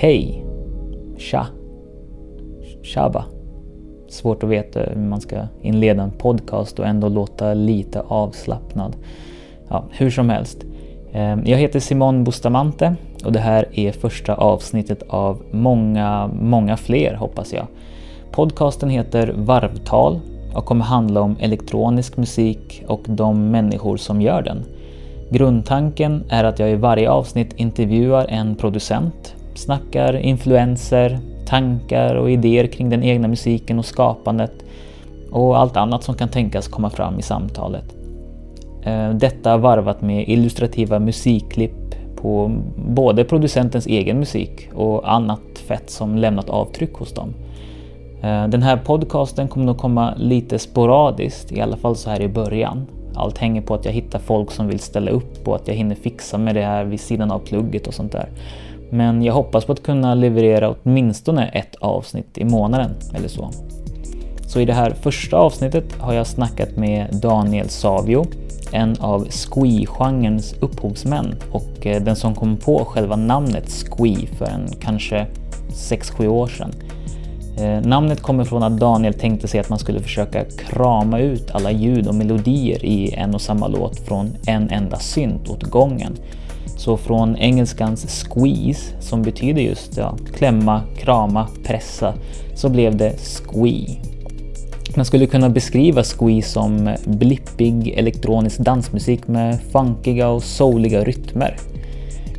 hej, tja, tjaba. Svårt att veta hur man ska inleda en podcast och ändå låta lite avslappnad. Ja, hur som helst. Ehm, jag heter Simon Bustamante och det här är första avsnittet av många, många fler hoppas jag. Podcasten heter Varvtal och kommer handla om elektronisk musik och de människor som gör den. Grundtanken är att jag i varje avsnitt intervjuar en producent, snackar influenser, tankar och idéer kring den egna musiken och skapandet och allt annat som kan tänkas komma fram i samtalet. Eh, detta varvat med illustrativa musikklipp på både producentens egen musik och annat fett som lämnat avtryck hos dem. Eh, den här podcasten kommer nog komma lite sporadiskt, i alla fall så här i början. Allt hänger på att jag hittar folk som vill ställa upp och att jag hinner fixa med det här vid sidan av plugget och sånt där. Men jag hoppas på att kunna leverera åtminstone ett avsnitt i månaden eller så. Så i det här första avsnittet har jag snackat med Daniel Savio, en av squee-genrens upphovsmän och eh, den som kom på själva namnet squee för en kanske 6-7 år sedan. Eh, namnet kommer från att Daniel tänkte sig att man skulle försöka krama ut alla ljud och melodier i en och samma låt från en enda synt åt gången. Så från engelskans squeeze, som betyder just ja, klämma, krama, pressa, så blev det squee. Man skulle kunna beskriva squee som blippig elektronisk dansmusik med funkiga och souliga rytmer.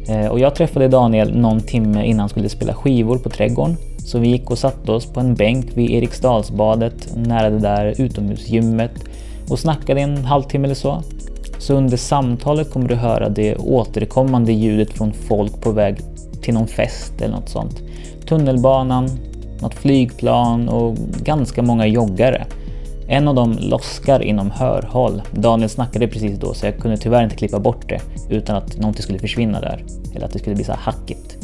Eh, och jag träffade Daniel någon timme innan han skulle spela skivor på Trädgården så vi gick och satte oss på en bänk vid Eriksdalsbadet nära det där utomhusgymmet och snackade en halvtimme eller så. Så under samtalet kommer du höra det återkommande ljudet från folk på väg till någon fest eller något sånt. Tunnelbanan, något flygplan och ganska många joggare. En av dem loskar inom hörhåll. Daniel snackade precis då så jag kunde tyvärr inte klippa bort det utan att någonting skulle försvinna där. Eller att det skulle bli så hackigt.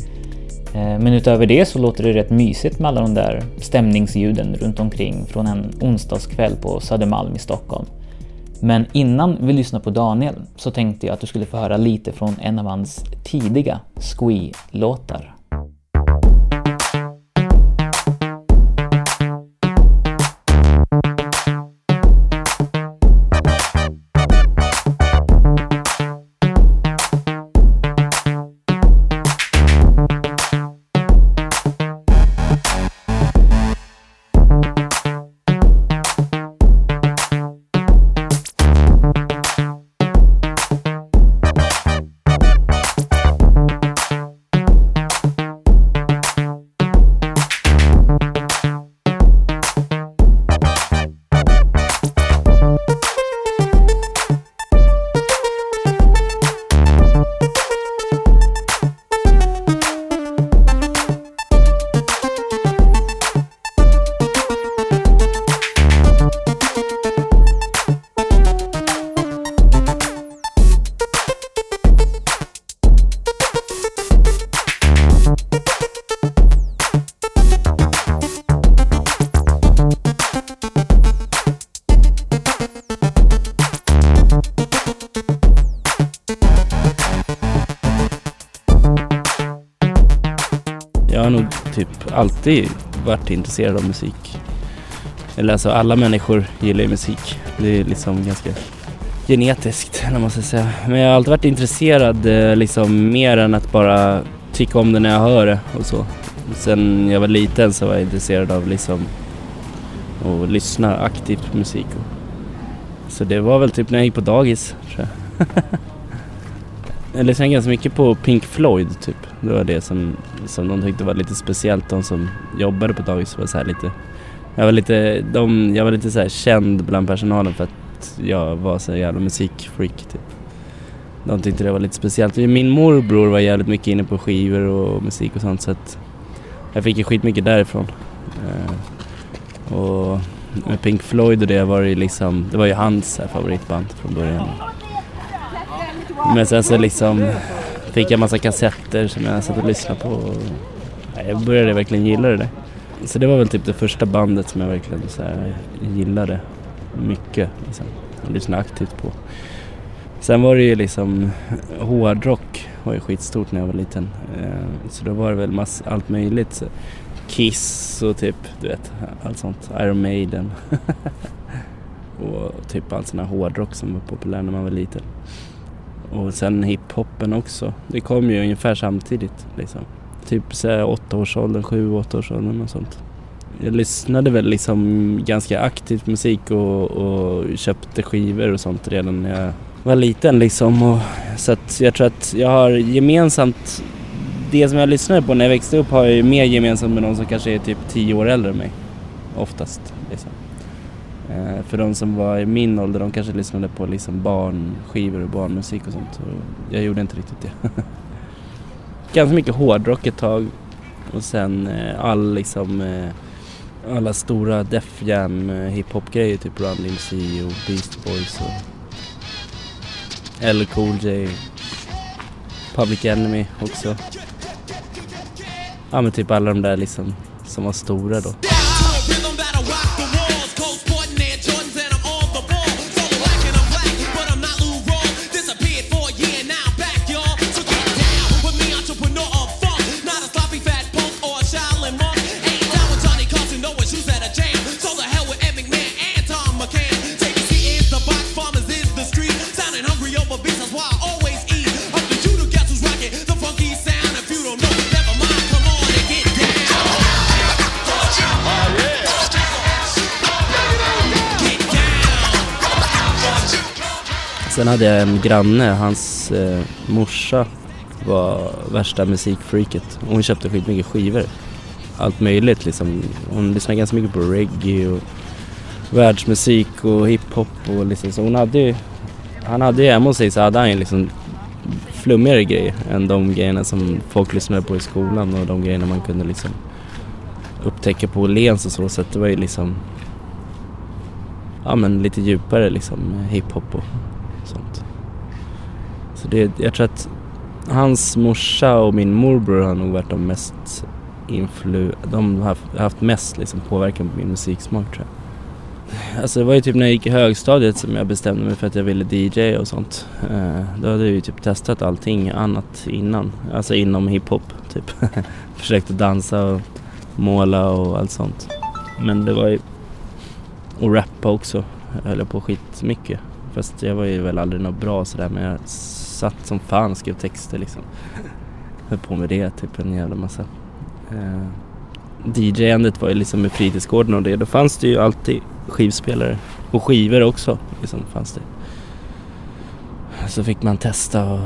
Eh, men utöver det så låter det rätt mysigt med alla de där stämningsljuden runt omkring från en onsdagskväll på Södermalm i Stockholm. Men innan vi lyssnar på Daniel så tänkte jag att du skulle få höra lite från en av hans tidiga Squee-låtar. Alltid varit intresserad av musik. Eller alltså alla människor gillar ju musik. Det är liksom ganska genetiskt, eller man ska säga. Men jag har alltid varit intresserad eh, liksom mer än att bara tycka om det när jag hör det och så. Sen jag var liten så var jag intresserad av liksom att lyssna aktivt på musik. Så det var väl typ när jag gick på dagis, tror jag. jag lyssnade ganska mycket på Pink Floyd typ. Det var det som, som de tyckte var lite speciellt. De som jobbade på dagis var så lite... Jag var lite, de, jag var lite så känd bland personalen för att jag var så jävla musikfreak typ. De tyckte det var lite speciellt. Min morbror var jävligt mycket inne på skivor och musik och sånt så att jag fick ju skitmycket därifrån. Eh, och med Pink Floyd och det var det liksom, det var ju hans favoritband från början. Men sen så liksom fick jag massa kassetter som jag satt och lyssnade på. Och jag började verkligen gilla det. Så det var väl typ det första bandet som jag verkligen så här, gillade mycket. Liksom. Jag lyssnade aktivt på. Sen var det ju liksom hårdrock var ju skitstort när jag var liten. Eh, så då var det väl mass, allt möjligt. Så Kiss och typ, du vet, allt sånt. Iron Maiden. och typ all sån här hårdrock som var populär när man var liten. Och sen hiphopen också. Det kom ju ungefär samtidigt liksom. Typ såhär åttaårsåldern, sju, åttaårsåldern och sånt. Jag lyssnade väl liksom ganska aktivt musik och, och köpte skivor och sånt redan när jag var liten liksom. Och, så att jag tror att jag har gemensamt, det som jag lyssnade på när jag växte upp har jag ju mer gemensamt med någon som kanske är typ tio år äldre än mig. Oftast. Liksom. Eh, för de som var i min ålder, de kanske lyssnade på liksom barnskivor och barnmusik och sånt. Och jag gjorde inte riktigt det. Ganska mycket hårdrock ett tag och sen eh, all liksom eh, alla stora Def Jam eh, hiphop-grejer, typ Run DMC och Beast Boys och L Cool J, Public Enemy också. Ja men typ alla de där liksom som var stora då. Sen hade jag en granne, hans eh, morsa var värsta musikfreaket. Hon köpte skitmycket skivor. Allt möjligt liksom. Hon lyssnade ganska mycket på reggae och världsmusik och hiphop och liksom så hon hade ju, han hade ju hemma hos sig så hade han ju liksom flummigare grejer än de grejerna som folk lyssnade på i skolan och de grejerna man kunde liksom upptäcka på Åhléns och så. Så att det var ju liksom ja men lite djupare liksom hiphop och sånt. Så det, jag tror att hans morsa och min morbror har nog varit de mest influ... De har haft mest liksom påverkan på min musiksmak tror jag. Alltså det var ju typ när jag gick i högstadiet som jag bestämde mig för att jag ville DJ och sånt. Eh, då hade jag ju typ testat allting annat innan. Alltså inom hiphop typ. Försökte dansa och måla och allt sånt. Men det var ju... Och rappa också. Jag höll på skitmycket. Fast jag var ju väl aldrig något bra sådär men jag satt som fan och skrev texter liksom. Höll på med det typ en jävla massa. Eh, DJ-andet var ju liksom med fritidsgården och det. Då fanns det ju alltid skivspelare. Och skivor också liksom fanns det. Så fick man testa och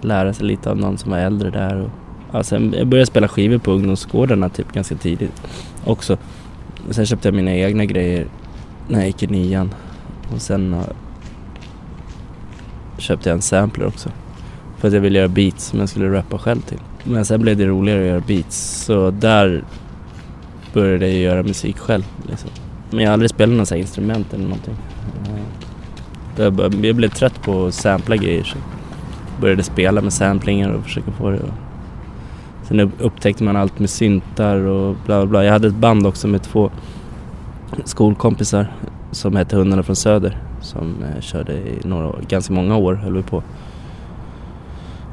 lära sig lite av någon som var äldre där. Och, ja, sen jag började spela skivor på ungdomsgårdarna typ ganska tidigt också. Och sen köpte jag mina egna grejer när jag gick i nian. Och sen uh, köpte jag en sampler också. För att jag ville göra beats som jag skulle rappa själv till. Men sen blev det roligare att göra beats. Så där började jag göra musik själv. Liksom. Men jag har aldrig spelat något instrument eller någonting. Jag blev trött på att sampla grejer så började spela med samplingar och försöka få det. Sen upptäckte man allt med syntar och bla bla bla. Jag hade ett band också med två skolkompisar som hette Hundarna från Söder som eh, körde i några, ganska många år höll vi på.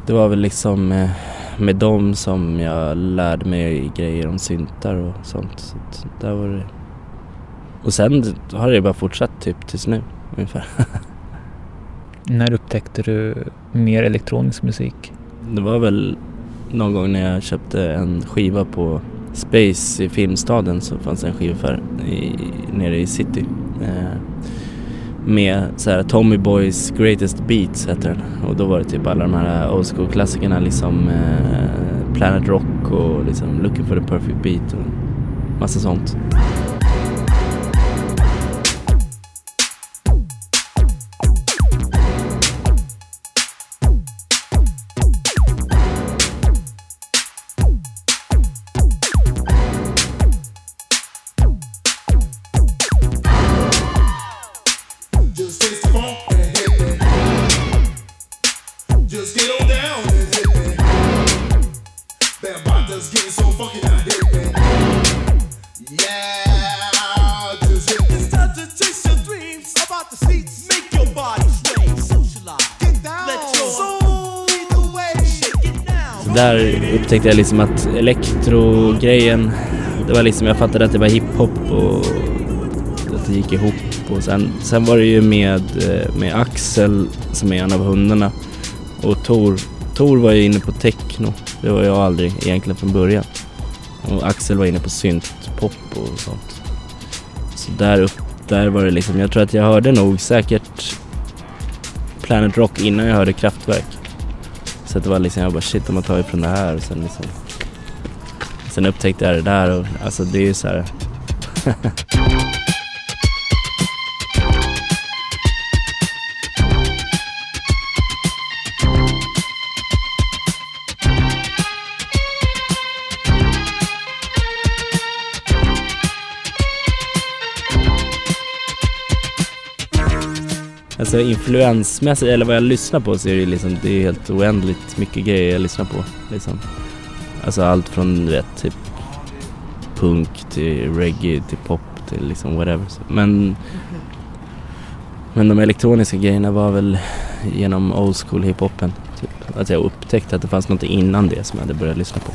Det var väl liksom eh, med dem som jag lärde mig grejer om syntar och sånt. Så där var det. Och sen har det bara fortsatt typ tills nu ungefär. När upptäckte du mer elektronisk musik? Det var väl någon gång när jag köpte en skiva på Space i Filmstaden så fanns det en skivaffär i, nere i city. Eh, med så här Tommy Boys Greatest Beats heter den. Och då var det typ alla de här old school klassikerna liksom eh, Planet Rock och liksom Looking for the perfect beat och massa sånt. Där upptäckte jag liksom att elektrogrejen, det var liksom, jag fattade att det var hiphop och att det gick ihop. Och sen, sen var det ju med, eh, med Axel som är en av hundarna och Tor. Tor var ju inne på techno, det var jag aldrig egentligen från början. Och Axel var inne på syntpop och sånt. Så där upp, där var det liksom, jag tror att jag hörde nog säkert Planet Rock innan jag hörde Kraftwerk. Så det var liksom, jag bara shit, de har tagit från det här. Och sen liksom Sen upptäckte jag det där och alltså det är ju så här. Alltså influensmässigt, eller vad jag lyssnar på så är det liksom, det är helt oändligt mycket grejer jag lyssnar på. Liksom. Alltså allt från rätt typ punk till reggae till pop till liksom whatever. Men, men de elektroniska grejerna var väl genom old school hiphopen. Typ. Att jag upptäckte att det fanns något innan det som jag hade börjat lyssna på.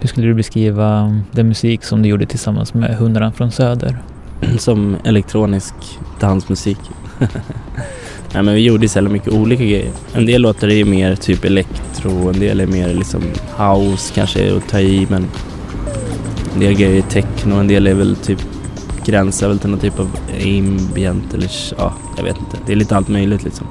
Hur skulle du beskriva den musik som du gjorde tillsammans med Hundarna från Söder? Som elektronisk dansmusik. Nej men vi gjorde så mycket olika grejer. En del låtar är mer typ elektro, en del är mer liksom house kanske att ta i men en del grejer är techno, en del är väl typ gränsar väl till någon typ av ambient eller ja, jag vet inte. Det är lite allt möjligt liksom.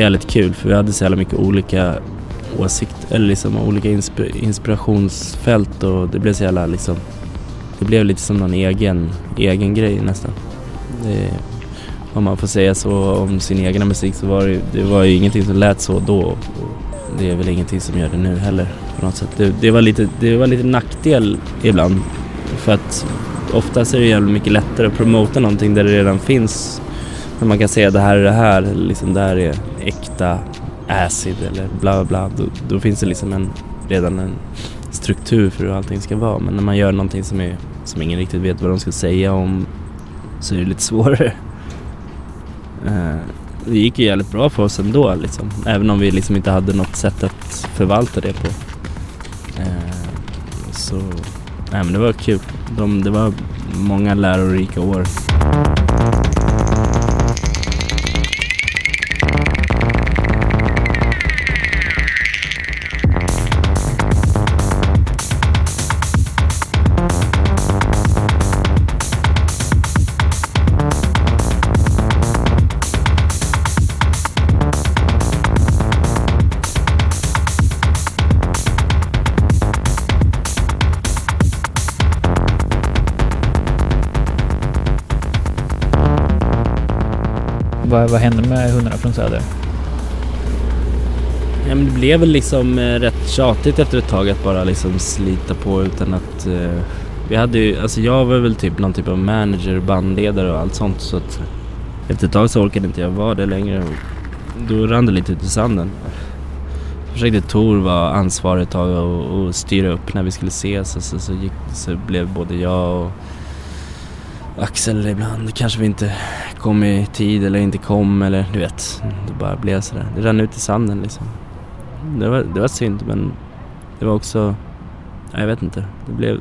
Jävligt kul för vi hade så jävla mycket olika åsikter, eller liksom olika insp- inspirationsfält och det blev så jävla liksom Det blev lite som någon egen, egen grej nästan. Det, om man får säga så om sin egna musik så var det, det var ju ingenting som lät så då och det är väl ingenting som gör det nu heller på något sätt. Det, det, var, lite, det var lite nackdel ibland för att oftast är det jävligt mycket lättare att promota någonting där det redan finns när man kan säga det här är det här, liksom det här är äkta acid eller bla bla då, då finns det liksom en, redan en struktur för hur allting ska vara. Men när man gör någonting som, är, som ingen riktigt vet vad de ska säga om så är det lite svårare. Uh, det gick ju jävligt bra för oss ändå liksom. Även om vi liksom inte hade något sätt att förvalta det på. Uh, så, nej men det var kul. De, det var många lärorika år. Vad, hände med Hundarna från Söder? Ja, men det blev väl liksom eh, rätt tjatigt efter ett tag att bara liksom slita på utan att eh, vi hade ju, alltså jag var väl typ någon typ av manager, bandledare och allt sånt så att efter ett tag så orkade inte jag vara det längre. Då rann det lite ut i sanden. Försökte Tor vara ansvarig ett tag och, och styra upp när vi skulle ses och så, så, gick, så blev både jag och Axel ibland kanske vi inte kom i tid eller inte kom eller du vet. Det bara blev sådär. Det rann ut i sanden liksom. Det var, det var synd men det var också, jag vet inte. Det blev,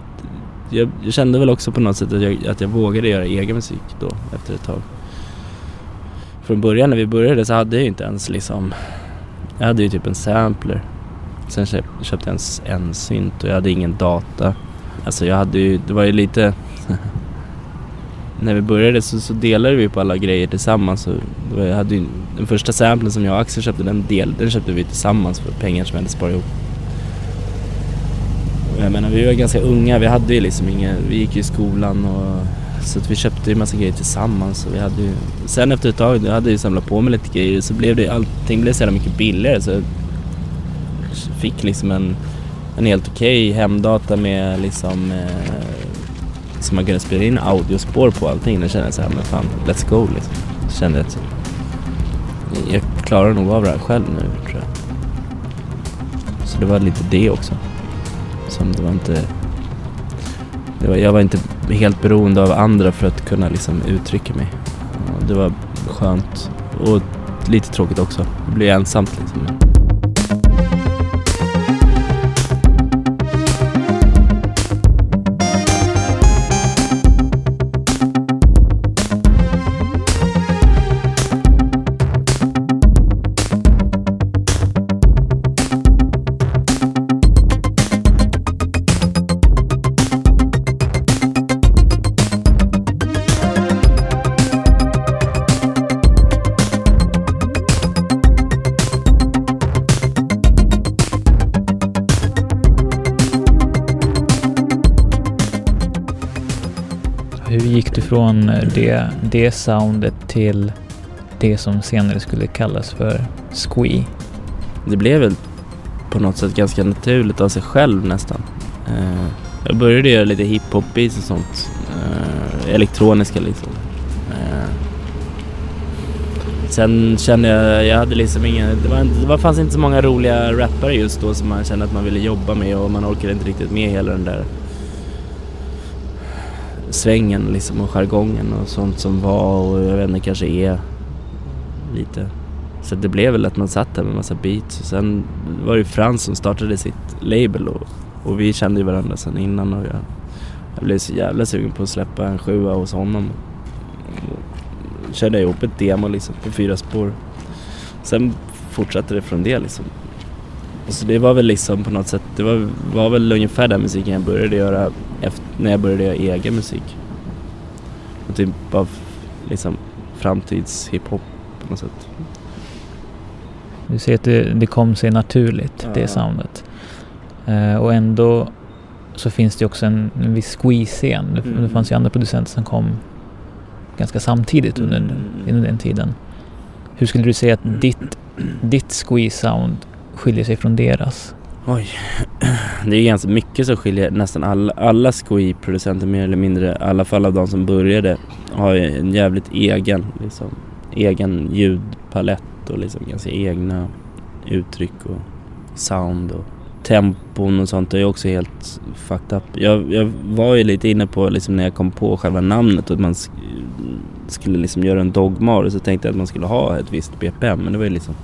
jag, jag kände väl också på något sätt att jag, att jag vågade göra egen musik då efter ett tag. Från början när vi började så hade jag ju inte ens liksom, jag hade ju typ en sampler. Sen köp, köpte jag en, en synt och jag hade ingen data. Alltså jag hade ju, det var ju lite när vi började så, så delade vi på alla grejer tillsammans. Så jag hade ju, den första samplen som jag och Axel köpte, den, del, den köpte vi tillsammans för pengar som vi hade sparat ihop. Jag menar, vi var ganska unga, vi hade ju liksom inga, vi gick ju i skolan och så att vi köpte ju massa grejer tillsammans. Och vi hade ju, sen efter ett tag, jag hade ju samlat på mig lite grejer så blev det allting blev så jävla mycket billigare. Så fick liksom en, en helt okej okay hemdata med liksom eh, så man kunde spela in audiospår på allting. Då kände jag så här, men fan, let's go liksom. Så kände jag att jag klarar nog av det här själv nu tror jag. Så det var lite det också. Som det var inte... Det var, jag var inte helt beroende av andra för att kunna liksom uttrycka mig. Det var skönt och lite tråkigt också. Det blir ensamt liksom. Från det, det soundet till det som senare skulle kallas för squee. Det blev väl på något sätt ganska naturligt av sig själv nästan. Uh, jag började göra lite hiphop-beats och sånt. Uh, elektroniska liksom. Uh, sen kände jag, jag hade liksom ingen, det, var, det var, fanns inte så många roliga rappare just då som man kände att man ville jobba med och man orkade inte riktigt med hela den där svängen liksom och jargongen och sånt som var och jag vet inte kanske är lite. Så det blev väl att man satt där med massa beats och sen var det Frans som startade sitt label och, och vi kände ju varandra sen innan och jag, jag blev så jävla sugen på att släppa en sjua hos honom. Och körde ihop ett demo liksom på fyra spår. Sen fortsatte det från det liksom. Så det var väl liksom på något sätt, det var, var väl ungefär den musiken jag började göra efter, när jag började göra egen musik. Och typ av liksom framtidshiphop på något sätt. Du ser att det, det kom sig naturligt, ja. det soundet. Uh, och ändå så finns det också en, en viss squeeze-scen. Det, mm. det fanns ju andra producenter som kom ganska samtidigt under, mm. under den tiden. Hur skulle du säga att mm. ditt, ditt squeeze-sound skiljer sig från deras? Oj, det är ganska mycket som skiljer nästan alla, alla SKI-producenter mer eller mindre, i alla fall av de som började, har en jävligt egen, liksom, egen ljudpalett och liksom ganska egna uttryck och sound och tempon och sånt är också helt fucked up. Jag, jag var ju lite inne på liksom när jag kom på själva namnet och att man skulle liksom göra en dogmar så tänkte jag att man skulle ha ett visst BPM men det var ju liksom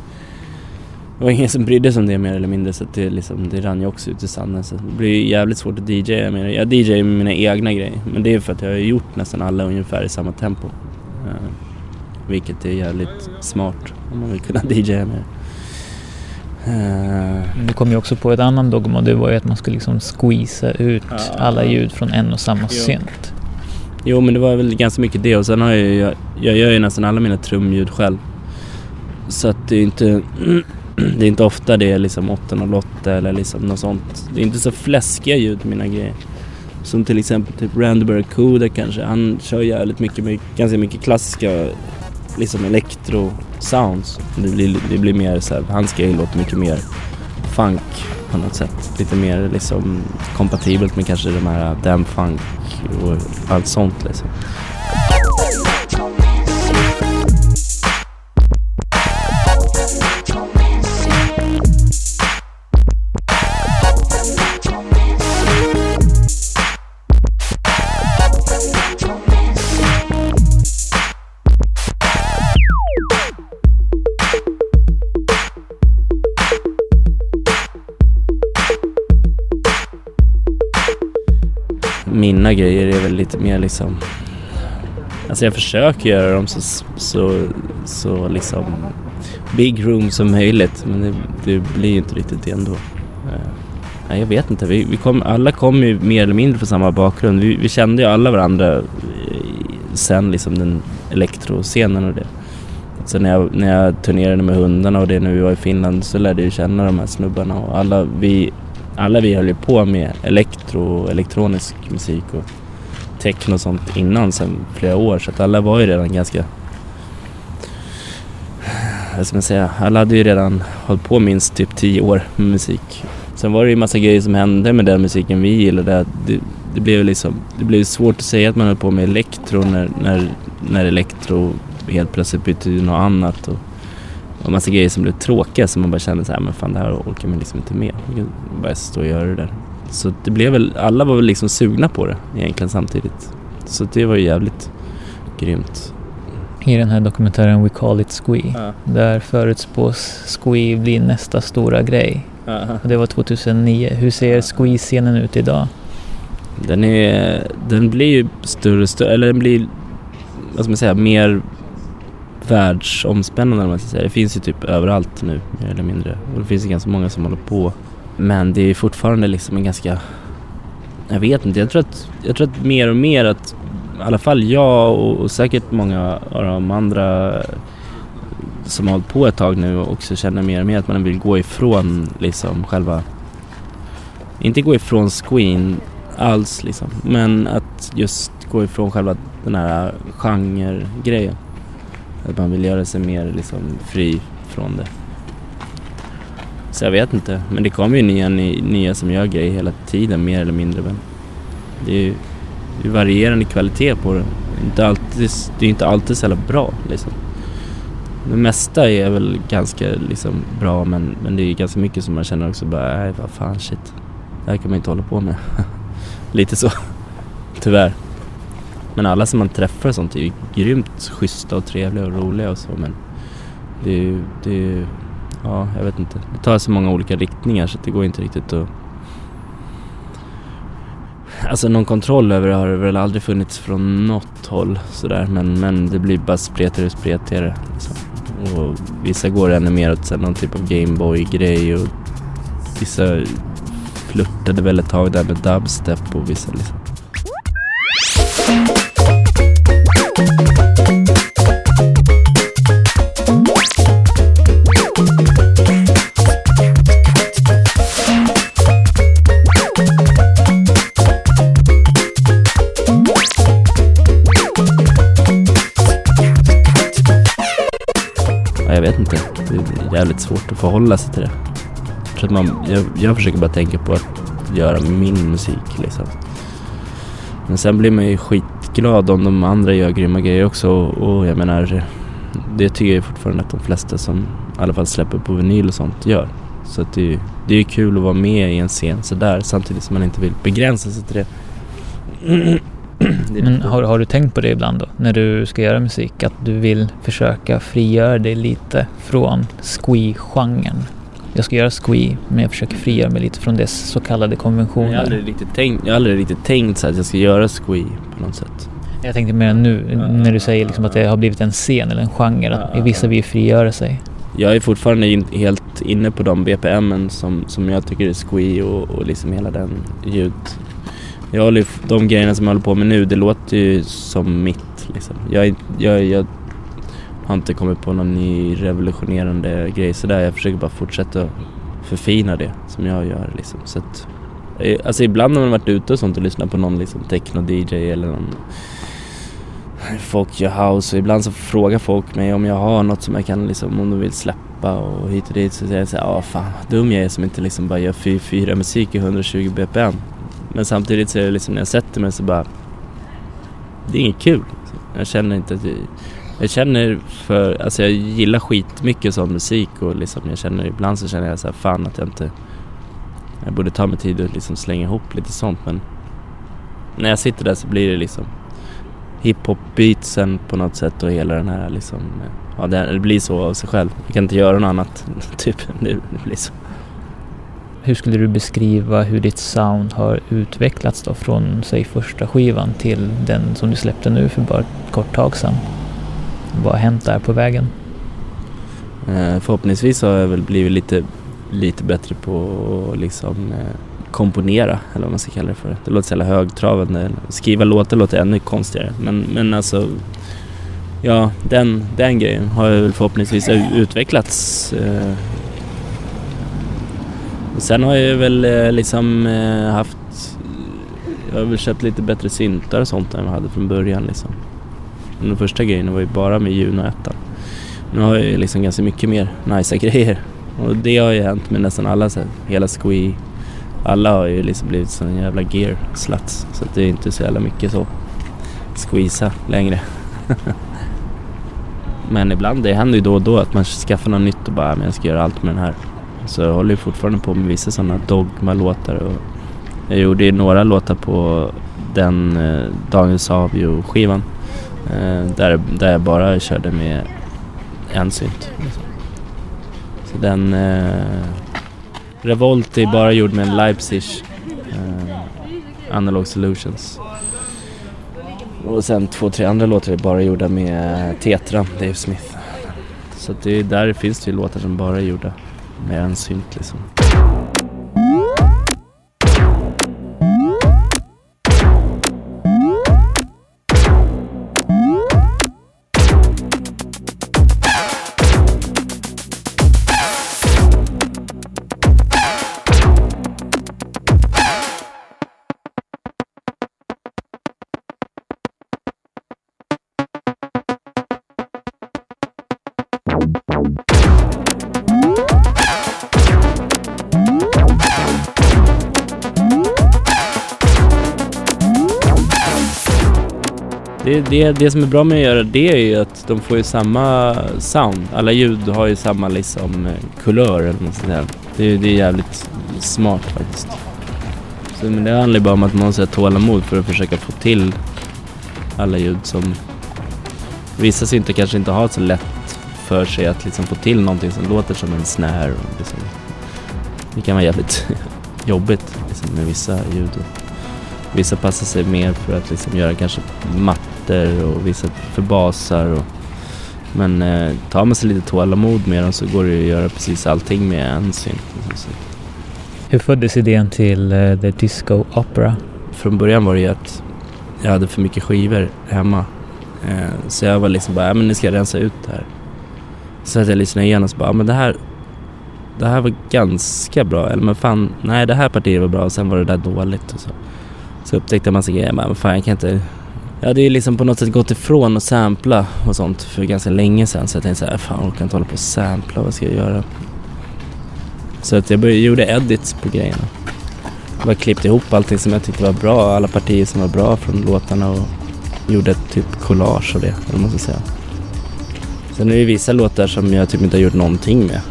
det var ingen som brydde sig om det mer eller mindre så det, liksom, det rann ju också ut i sanden. Så det blir jävligt svårt att DJa med Jag DJar med mina egna grejer. Men det är för att jag har gjort nästan alla ungefär i samma tempo. Uh, vilket är jävligt smart om man vill kunna DJa med uh, Du kom ju också på ett annan dogma det var ju att man skulle liksom squeeza ut uh, alla ljud från en och samma synt. Jo men det var väl ganska mycket det och sen har jag, jag, jag gör ju nästan alla mina trumljud själv. Så att det är inte det är inte ofta det är liksom 808 eller liksom något sånt. Det är inte så fläskiga ljud på mina grejer. Som till exempel typ Randy Kuda kanske. Han kör jävligt mycket, med, ganska mycket klassiska liksom elektro-sounds. Det blir, det blir mer så här, hans grej låter mycket mer funk på något sätt. Lite mer liksom kompatibelt med kanske de här damn funk och allt sånt liksom. Mina grejer är väl lite mer liksom... Alltså jag försöker göra dem så, så, så liksom big room som möjligt men det, det blir ju inte riktigt det ändå. Eh, nej, jag vet inte. Vi, vi kom, alla kom ju mer eller mindre från samma bakgrund. Vi, vi kände ju alla varandra eh, sen liksom den elektroscenen och det. Sen när jag, när jag turnerade med hundarna och det när vi var i Finland så lärde jag känna de här snubbarna och alla vi alla vi höll ju på med elektro och elektronisk musik och techno och sånt innan sen flera år så att alla var ju redan ganska vad ska man säga, alla hade ju redan hållit på minst typ tio år med musik. Sen var det ju massa grejer som hände med den musiken vi gillade. Det, det blev liksom, det blev svårt att säga att man höll på med elektro när, när, när elektro helt plötsligt bytte till något annat. Och, och massa grejer som blev tråkiga som man bara kände så här, men fan det här orkar man liksom inte med. Kan bara stå och göra det där. Så det blev väl, alla var väl liksom sugna på det egentligen samtidigt. Så det var ju jävligt grymt. I den här dokumentären We Call It Squee, Ja. där förutspås Squee bli nästa stora grej. Och det var 2009. Hur ser Squee-scenen ut idag? Den är, den blir ju större större, eller den blir, vad ska man säga, mer världsomspännande eller vad man ska säga. Det finns ju typ överallt nu, mer eller mindre. Och det finns ju ganska många som håller på. Men det är fortfarande liksom en ganska, jag vet inte, jag tror att, jag tror att mer och mer att i alla fall jag och, och säkert många av de andra som har hållit på ett tag nu också känner mer och mer att man vill gå ifrån liksom själva, inte gå ifrån screen alls liksom, men att just gå ifrån själva den här genre-grejen. Att man vill göra sig mer liksom fri från det. Så jag vet inte, men det kommer ju nya, nya som gör grejer hela tiden mer eller mindre. Men det är ju det är varierande kvalitet på det. Inte alltid, det är inte alltid så jävla bra liksom. Det mesta är väl ganska liksom bra men, men det är ganska mycket som man känner också bara, nej vad fan shit. Det här kan man inte hålla på med. Lite så. Tyvärr. Men alla som man träffar och sånt är ju grymt schyssta och trevliga och roliga och så men det är ju, det är ju, ja jag vet inte. Det tar så många olika riktningar så det går inte riktigt att Alltså någon kontroll över det har det väl aldrig funnits från något håll sådär men, men det blir bara spretigare och spretigare. Liksom. Och vissa går ännu mer åt så någon typ av Gameboy-grej och vissa flörtade väl ett tag där med dubstep och vissa liksom. Jag vet inte. Det är jävligt svårt att förhålla sig till det. Jag, tror att man, jag, jag försöker bara tänka på att göra min musik liksom. Men sen blir man ju skitglad om de andra gör grymma grejer också och, och jag menar det tycker jag fortfarande att de flesta som i alla fall släpper på vinyl och sånt gör. Så att det, är ju- det är ju kul att vara med i en scen sådär samtidigt som man inte vill begränsa sig till det. Men har, har du tänkt på det ibland då, när du ska göra musik? Att du vill försöka frigöra dig lite från squee-genren? Jag ska göra squee, men jag försöker frigöra mig lite från dess så kallade Jag har konventioner. aldrig riktigt tänkt, jag har aldrig riktigt tänkt så att jag ska göra squee på något sätt. Jag tänkte mer nu, när du säger liksom att det har blivit en scen eller en genre, att vissa vill frigöra sig. Jag är fortfarande in, helt inne på de BPMen som, som jag tycker är squee och, och liksom hela den ljud. Jag håller, ju de grejerna som jag håller på med nu, det låter ju som mitt liksom. Jag, jag, jag har inte kommit på någon ny revolutionerande grej sådär. Jag försöker bara fortsätta förfina det som jag gör liksom. Så att, eh, alltså ibland när man varit ute och sånt och lyssnat på någon liksom techno-DJ eller någon folk gör house och ibland så frågar folk mig om jag har något som jag kan liksom, om de vill släppa och hit och dit så säger jag såhär, ja fan vad dum jag är som inte liksom bara gör fy, fyra musik i 120 bpm. Men samtidigt så är det liksom när jag sätter mig så bara, det är inget kul. Jag känner inte att jag, jag känner för, alltså jag gillar skitmycket sån musik och liksom jag känner, ibland så känner jag så här, fan att jag inte, jag borde ta mig tid och liksom slänga ihop lite sånt men när jag sitter där så blir det liksom hiphop-beatsen på något sätt och hela den här liksom, ja det, det blir så av sig själv. Jag kan inte göra något annat, typ. Det, det blir så. Hur skulle du beskriva hur ditt sound har utvecklats då från, säg första skivan till den som du släppte nu för bara ett kort tag sedan? Vad har hänt där på vägen? Eh, förhoppningsvis har jag väl blivit lite, lite bättre på att liksom eh, komponera, eller vad man ska kalla det för. Det låter så jävla högtravande. Skriva låtar låter ännu konstigare. Men, men alltså, ja, den, den grejen har jag väl förhoppningsvis utvecklats. Eh, sen har jag väl eh, liksom eh, haft, jag har väl köpt lite bättre syntar och sånt än jag hade från början liksom. Den första grejen var ju bara med Juno 1. Nu har jag ju liksom ganska mycket mer nice grejer. Och det har ju hänt med nästan alla. Så här, hela Squee. Alla har ju liksom blivit sån jävla gear sluts. Så att det är inte så jävla mycket så squeeza längre. Men ibland, det händer ju då och då att man skaffar något nytt och bara, men jag ska göra allt med den här. Så jag håller ju fortfarande på med vissa sådana Dogma-låtar och jag gjorde ju några låtar på den eh, Daniel Savio-skivan. Eh, där, där jag bara körde med en synt. Så den... Eh, Revolt är bara gjord med en Leipzig eh, Analog Solutions. Och sen två, tre andra låtar är bara gjorda med eh, Tetra, Dave Smith. Så det är, där finns det ju låtar som bara är gjorda med en synt liksom. Det, det, det som är bra med att göra det är ju att de får ju samma sound. Alla ljud har ju samma liksom eh, kulör eller något sånt där. Det, det är jävligt smart faktiskt. Så, men det handlar ju bara om att man har tålamod för att försöka få till alla ljud som vissa synter kanske inte har så lätt för sig att liksom få till någonting som låter som en snare. Och liksom. Det kan vara jävligt jobbigt liksom, med vissa ljud. Vissa passar sig mer för att liksom göra kanske mattor och vissa för basar. Och, men eh, tar man sig lite tålamod med dem så går det ju att göra precis allting med en synt. Hur föddes idén till uh, The Disco Opera? Från början var det ju att jag hade för mycket skivor hemma. Eh, så jag var liksom bara, ja men nu ska jag rensa ut det här. Så att jag lyssnade igenom och så bara, ja, men det här det här var ganska bra. Eller men fan, nej det här partiet var bra och sen var det där dåligt. Och så. Så upptäckte jag massa grejer. Men fan jag kan inte... Jag hade ju liksom på något sätt gått ifrån att sampla och sånt för ganska länge sedan. Så jag tänkte såhär, fan jag orkar inte hålla på och sampla. Vad ska jag göra? Så att jag började, gjorde edits på grejerna. Jag bara klippte ihop allting som jag tyckte var bra. Alla partier som var bra från låtarna och gjorde ett typ collage av det, eller måste säga. Sen är det vissa låtar som jag typ inte har gjort någonting med.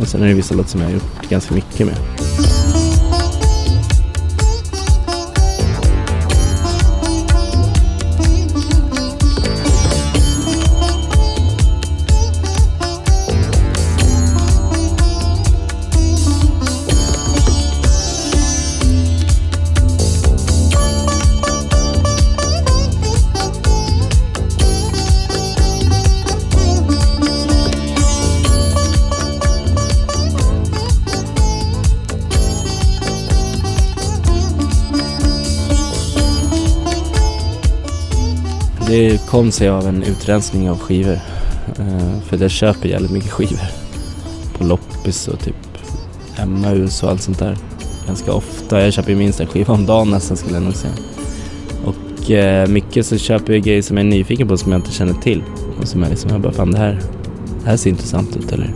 Och sen är det vissa låtar som jag har gjort ganska mycket med. Det kom sig av en utrensning av skivor. Uh, för jag köper jävligt mycket skivor. På loppis och typ Emmaus och allt sånt där. Ganska ofta. Jag köper ju minst en skiva om dagen nästan skulle jag nog säga. Och uh, mycket så köper jag grejer som jag är nyfiken på som jag inte känner till. Och som jag liksom, jag bara fan det här, det här ser intressant ut eller?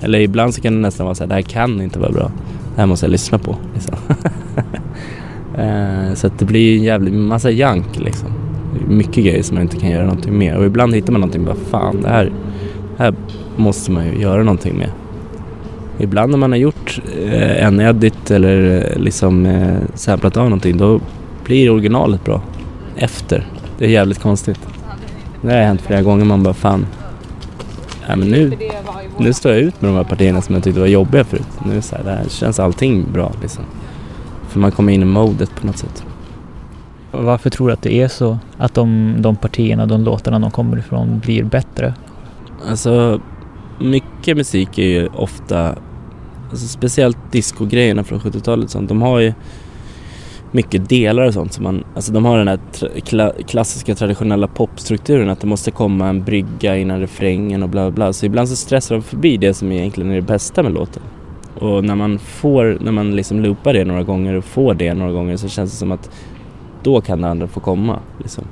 Eller ibland så kan det nästan vara så här, det här kan inte vara bra. Det här måste jag lyssna på. Liksom. uh, så att det blir en jävligt massa jank liksom mycket grejer som man inte kan göra någonting med. Och ibland hittar man någonting och bara fan det här, här måste man ju göra någonting med. Ibland när man har gjort eh, en edit eller eh, liksom eh, samplat av någonting då blir originalet bra efter. Det är jävligt konstigt. Det har hänt flera gånger man bara fan nej men nu, nu står jag ut med de här partierna som jag tyckte var jobbiga förut. Nu så här, det här känns allting bra liksom. För man kommer in i modet på något sätt. Varför tror du att det är så? Att de, de partierna, de låtarna de kommer ifrån blir bättre? Alltså, mycket musik är ju ofta, alltså speciellt discogrejerna från 70-talet sånt, de har ju mycket delar och sånt som man, alltså de har den här tra- kla klassiska traditionella popstrukturen att det måste komma en brygga innan refrängen och bla bla bla. Så ibland så stressar de förbi det som egentligen är det bästa med låten. Och när man får, när man liksom loopar det några gånger och får det några gånger så känns det som att då kan det andra få komma. Liksom.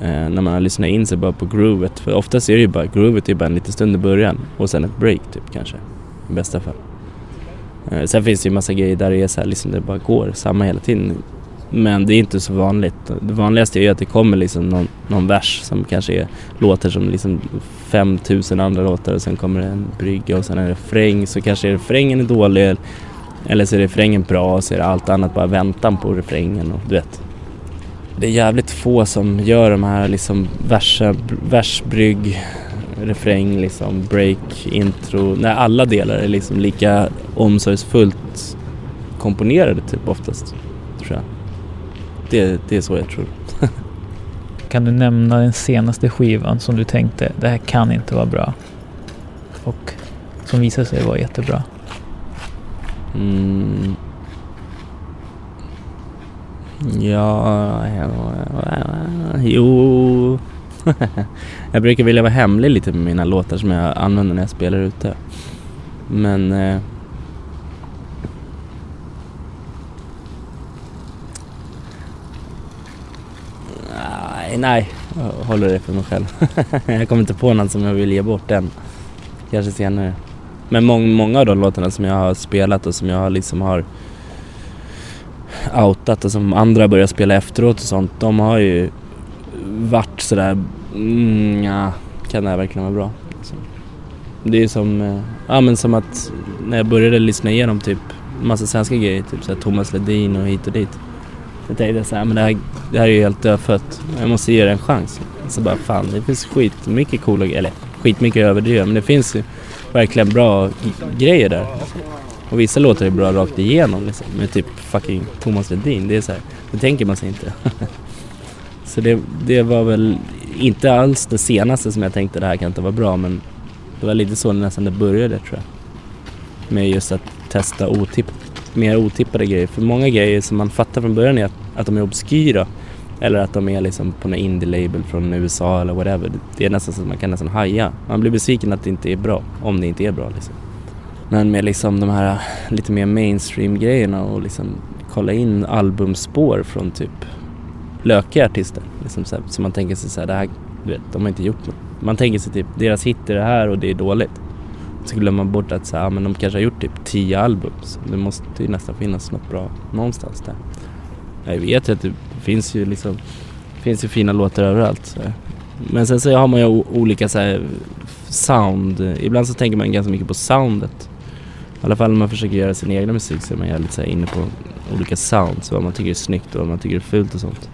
Eh, när man har lyssnat in sig bara på groovet. För oftast är det ju bara, groovet är bara en liten stund i början och sen ett break typ kanske. I bästa fall. Eh, sen finns det ju massa grejer där det är så här, liksom det bara går samma hela tiden. Men det är inte så vanligt. Det vanligaste är ju att det kommer liksom någon, någon vers som kanske är, låter som liksom 5000 andra låtar och sen kommer det en brygga och sen en refräng så kanske refrängen är dålig eller så är refrängen bra och så är det allt annat bara väntan på refrängen och du vet. Det är jävligt få som gör de här liksom versa, versbrygg, refräng, liksom break, intro, när alla delar är liksom lika omsorgsfullt komponerade typ oftast, tror jag. Det, det är så jag tror. kan du nämna den senaste skivan som du tänkte, det här kan inte vara bra? Och som visade sig vara jättebra? Mm. Ja, jo. jag brukar vilja vara hemlig lite med mina låtar som jag använder när jag spelar ute. Men eh, nej, nej, jag håller det för mig själv. jag kommer inte på någon som jag vill ge bort än. Kanske senare. Men mång, många av de låtarna som jag har spelat och som jag liksom har outat och som andra börjar spela efteråt och sånt. De har ju varit sådär, mm, ja, kan det här verkligen vara bra? Så. Det är som, eh, ja men som att när jag började lyssna igenom typ massa svenska grejer, typ såhär Thomas Ledin och hit och dit. Jag tänkte såhär, men det här, det här är ju helt dödfött. Jag måste ge det en chans. Så bara fan, det finns skitmycket coola eller skitmycket överdrivet men det finns ju verkligen bra grejer där. Och vissa låtar är bra rakt igenom liksom. Med typ fucking Thomas Ledin. Det är så här, det tänker man sig inte. så det, det var väl inte alls det senaste som jag tänkte det här kan inte vara bra men det var lite så nästan det började tror jag. Med just att testa otipp, mer otippade grejer. För många grejer som man fattar från början är att, att de är obskyra. Eller att de är liksom på någon indie-label från USA eller whatever. Det är nästan så att man kan nästan haja. Man blir besviken att det inte är bra, om det inte är bra liksom. Men med liksom de här lite mer mainstream-grejerna och liksom kolla in albumspår från typ lökiga artister. Liksom så, här, så man tänker sig såhär, det här, du vet, de har inte gjort något. Man tänker sig typ, deras hit är det här och det är dåligt. Så glömmer man bort att så här, men de kanske har gjort typ tio album. Så det måste ju nästan finnas något bra någonstans där. Jag vet ju att det finns ju liksom, finns ju fina låtar överallt. Så. Men sen så har man ju olika så här, sound. Ibland så tänker man ganska mycket på soundet. I alla fall när man försöker göra sin egna musik så är man jävligt så här inne på olika sounds. Vad man tycker är snyggt och vad man tycker är fult och sånt.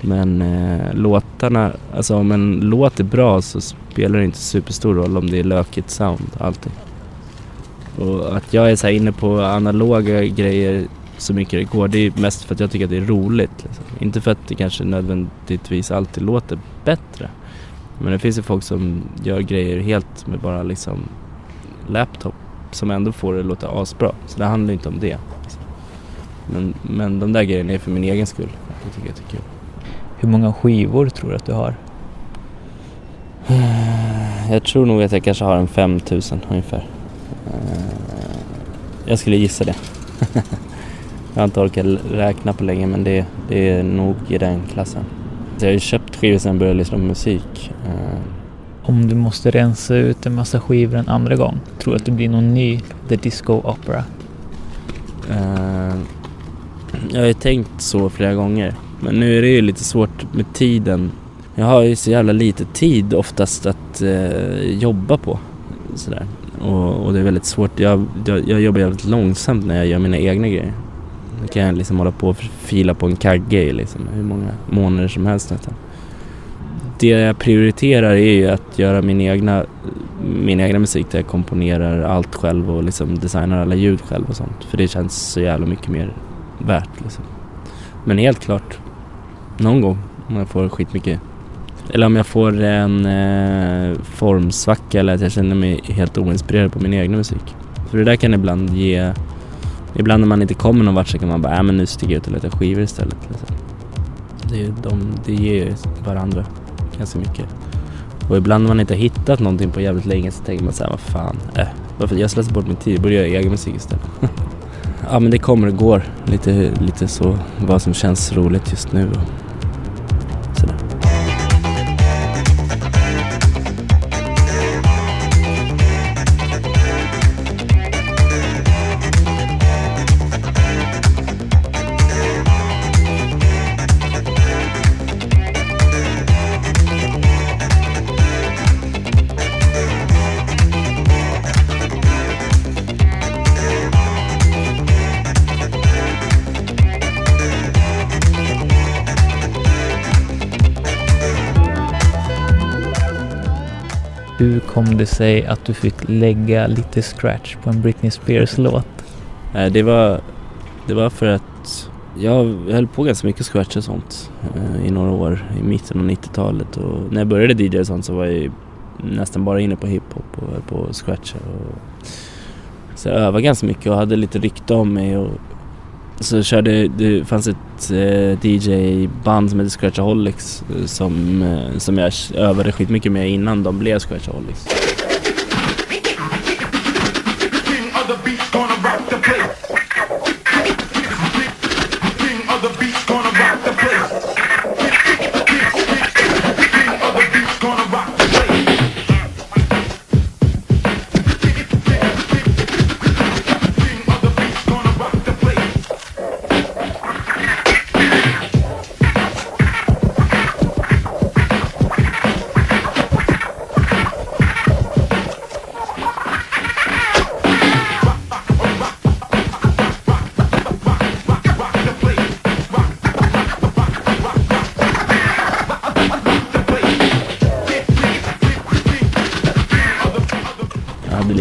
Men eh, låtarna, alltså om en låt är bra så spelar det inte superstor roll om det är lökigt sound alltid. Och att jag är så inne på analoga grejer så mycket det går. Det är mest för att jag tycker att det är roligt. Liksom. Inte för att det kanske nödvändigtvis alltid låter bättre. Men det finns ju folk som gör grejer helt med bara liksom laptop som ändå får det att låta asbra. Så det handlar inte om det. Men, men de där grejerna är för min egen skull. Jag tycker det är kul. Hur många skivor tror du att du har? Jag tror nog att jag kanske har en 5000 ungefär. Jag skulle gissa det. Jag har inte orkat räkna på länge men det, det är nog i den klassen. Så jag har ju köpt skivor sen jag började lyssna på musik. Eh, Om du måste rensa ut en massa skivor en andra gång, tror du att det blir någon ny The Disco Opera? Uh, jag har ju tänkt så flera gånger. Men nu är det ju lite svårt med tiden. Jag har ju så jävla lite tid oftast att uh, jobba på. Sådär. Och, och, det är väldigt svårt. Jag, jag, jag jobbar jävligt långsamt när jag gör mina egna grejer. Då kan jag liksom hålla på och fila på en kagge i liksom hur många månader som helst nästan. Det jag prioriterar är ju att göra min egna, min egna musik där jag komponerar allt själv och liksom designar alla ljud själv och sånt. För det känns så jävla mycket mer värt liksom. Men helt klart, någon gång om jag får skitmycket eller om jag får en eh, formsvacka eller att jag känner mig helt oinspirerad på min egna musik. För det där kan ibland ge Ibland när man inte kommer någon vart så kan man bara, äh, men nu sticker jag ut och letar skivor istället. Liksom. Det, de, det ger varandra ganska mycket. Och ibland när man inte har hittat någonting på jävligt länge så tänker man så här, vad fan, äh, varför jag slösar bort min tid, jag borde göra egen musik istället. ja men det kommer och går, lite, lite så, vad som känns roligt just nu kom det sig att du fick lägga lite scratch på en Britney Spears-låt? Eh, det var, det var för att jag höll på ganska mycket scratch och sånt eh, i några år i mitten av 90-talet och när jag började DJ och sånt så var jag nästan bara inne på hiphop och höll på att scratcha. Och, så jag övade ganska mycket och hade lite rykte om mig och så körde, det fanns ett eh, DJ-band som hette Scratchaholics eh, som, eh, som jag övade skitmycket med innan de blev Scratchaholics.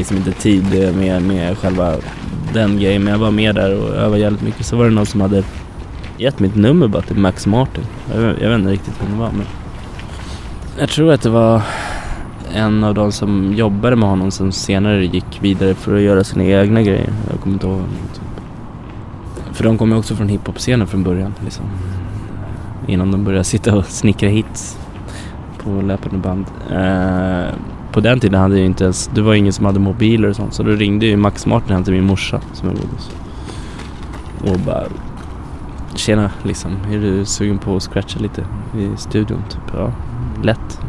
Liksom inte tid eh, med, med själva den grejen men jag var med där och övade jävligt mycket. Så var det någon som hade gett mitt nummer bara till Max Martin. Jag, jag vet inte riktigt vem det var men jag tror att det var en av de som jobbade med honom som senare gick vidare för att göra sina egna grejer. Jag kommer inte ihåg. Typ. För de kom ju också från hiphop-scenen från början. Liksom. Innan de började sitta och snickra hits på löpande band. Uh, på den tiden hade jag inte ens, det var ingen som hade mobiler och sånt. Så då ringde ju Max Martin hem till min morsa som jag bodde hos. Och bara Tjena liksom, är du sugen på att scratcha lite i studion? Typ, ja, lätt.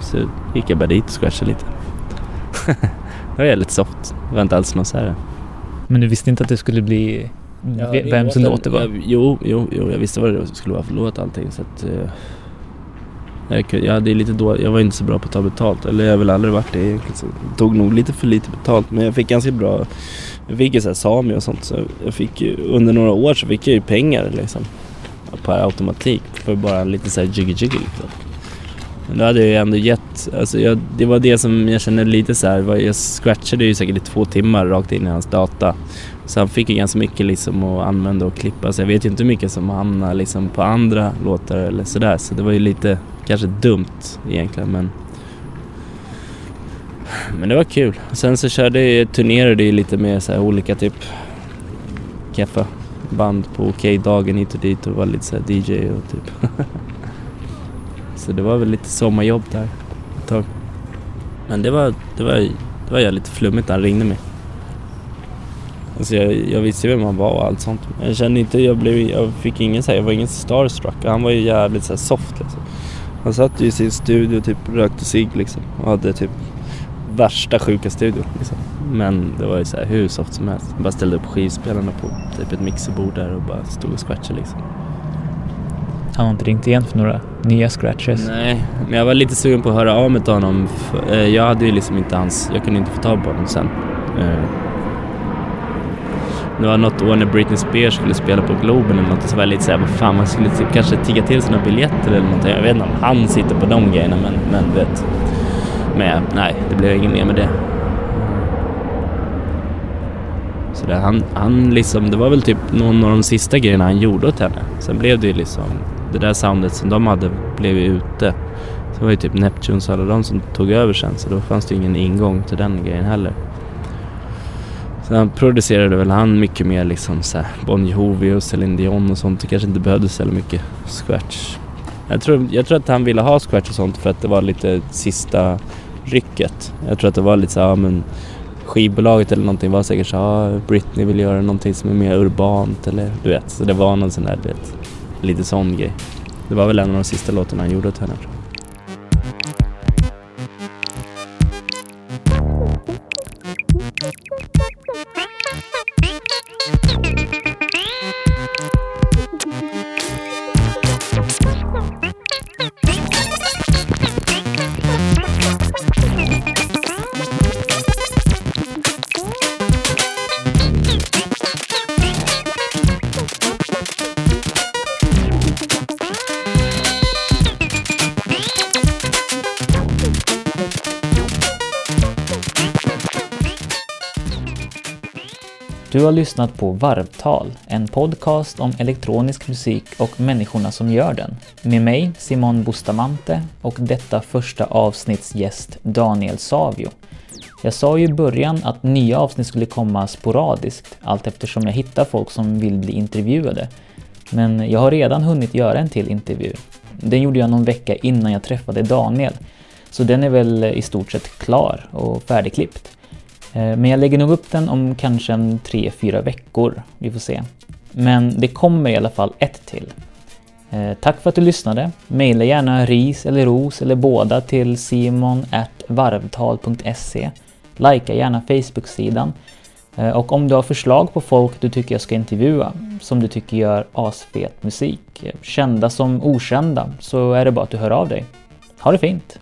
Så gick jag bara dit och scratchade lite. det var jävligt soft. Det var inte alls något så här. Men du visste inte att det skulle bli ve- vems låt det var? Jo, jo, jo, jag visste vad det skulle vara för låt allting så att eh, jag, jag, hade lite då, jag var inte så bra på att ta betalt, eller jag har väl aldrig varit det egentligen. Så jag tog nog lite för lite betalt men jag fick ganska bra, jag fick ju såhär Sami och sånt så jag fick ju, under några år så fick jag ju pengar liksom. På automatik för bara lite såhär jiggy jiggy liksom. Men då hade jag ju ändå gett, alltså jag, det var det som jag kände lite så här, jag scratchade ju säkert i två timmar rakt in i hans data. Så han fick ju ganska mycket liksom att använda och klippa. Så jag vet ju inte hur mycket som hamnar liksom på andra låtar eller sådär. Så det var ju lite kanske dumt egentligen men men det var kul. Sen så körde jag, turnerade jag lite med så här olika typ keffa band på Okej-dagen hit och dit och var lite så här DJ och typ. så det var väl lite sommarjobb där ett tag. Men det var, det var, det var jävligt flummigt när han ringde mig. Alltså jag, jag visste ju vem han var och allt sånt. Jag kände inte, jag blev, jag fick ingen så här, jag var ingen starstruck. Han var ju jävligt så här soft liksom. Han satt ju i sin studio och typ rökte cigg liksom. Och hade typ värsta sjuka studion liksom. Men det var ju så här hur soft som helst. Jag bara ställde upp skivspelarna på typ ett mixerbord där och bara stod och scratchade liksom. Han har inte ringt igen för några nya scratches. Nej, men jag var lite sugen på att höra av mig till honom. Eh, jag hade ju liksom inte hans, jag kunde inte få tag på honom sen. Det var något år när Britney Spears skulle spela på Globen eller något och så var jag lite såhär, vad fan man skulle typ kanske tigga till sig några biljetter eller någonting. Jag vet inte om han sitter på de grejerna men, men du vet. Men nej, det blev inget mer med det. Så där, han, han liksom, det var väl typ någon av de sista grejerna han gjorde åt henne. Sen blev det ju liksom, det där soundet som de hade blev ju ute. Så det var ju typ Neptunes och alla de som tog över sen så då fanns det ju ingen ingång till den grejen heller. Sen producerade väl han mycket mer liksom så här Bon Jovi och Celine Dion och sånt. Det kanske inte behövdes så mycket scratch. Jag tror, jag tror att han ville ha scratch och sånt för att det var lite sista rycket. Jag tror att det var lite så här, ja, men skivbolaget eller någonting var säkert så ja, Britney vill göra någonting som är mer urbant eller du vet. Så det var någon sån där, du vet, lite sån grej. Det var väl en av de sista låtarna han gjorde åt henne tror jag. Du har lyssnat på Varvtal, en podcast om elektronisk musik och människorna som gör den. Med mig, Simon Bustamante, och detta första avsnitts gäst Daniel Savio. Jag sa ju i början att nya avsnitt skulle komma sporadiskt, allt eftersom jag hittar folk som vill bli intervjuade. Men jag har redan hunnit göra en till intervju. Den gjorde jag någon vecka innan jag träffade Daniel, så den är väl i stort sett klar och färdigklippt. Eh, men jag lägger nog upp den om kanske en 3-4 veckor. Vi får se. Men det kommer i alla fall ett till. Eh, tack för att du lyssnade. Maila gärna ris eller ros eller båda till simon.varvtal.se. Lajka gärna Facebook-sidan. Eh, och om du har förslag på folk du tycker jag ska intervjua, som du tycker gör asfet musik, kända som okända, så är det bara att du hör av dig. Ha det fint!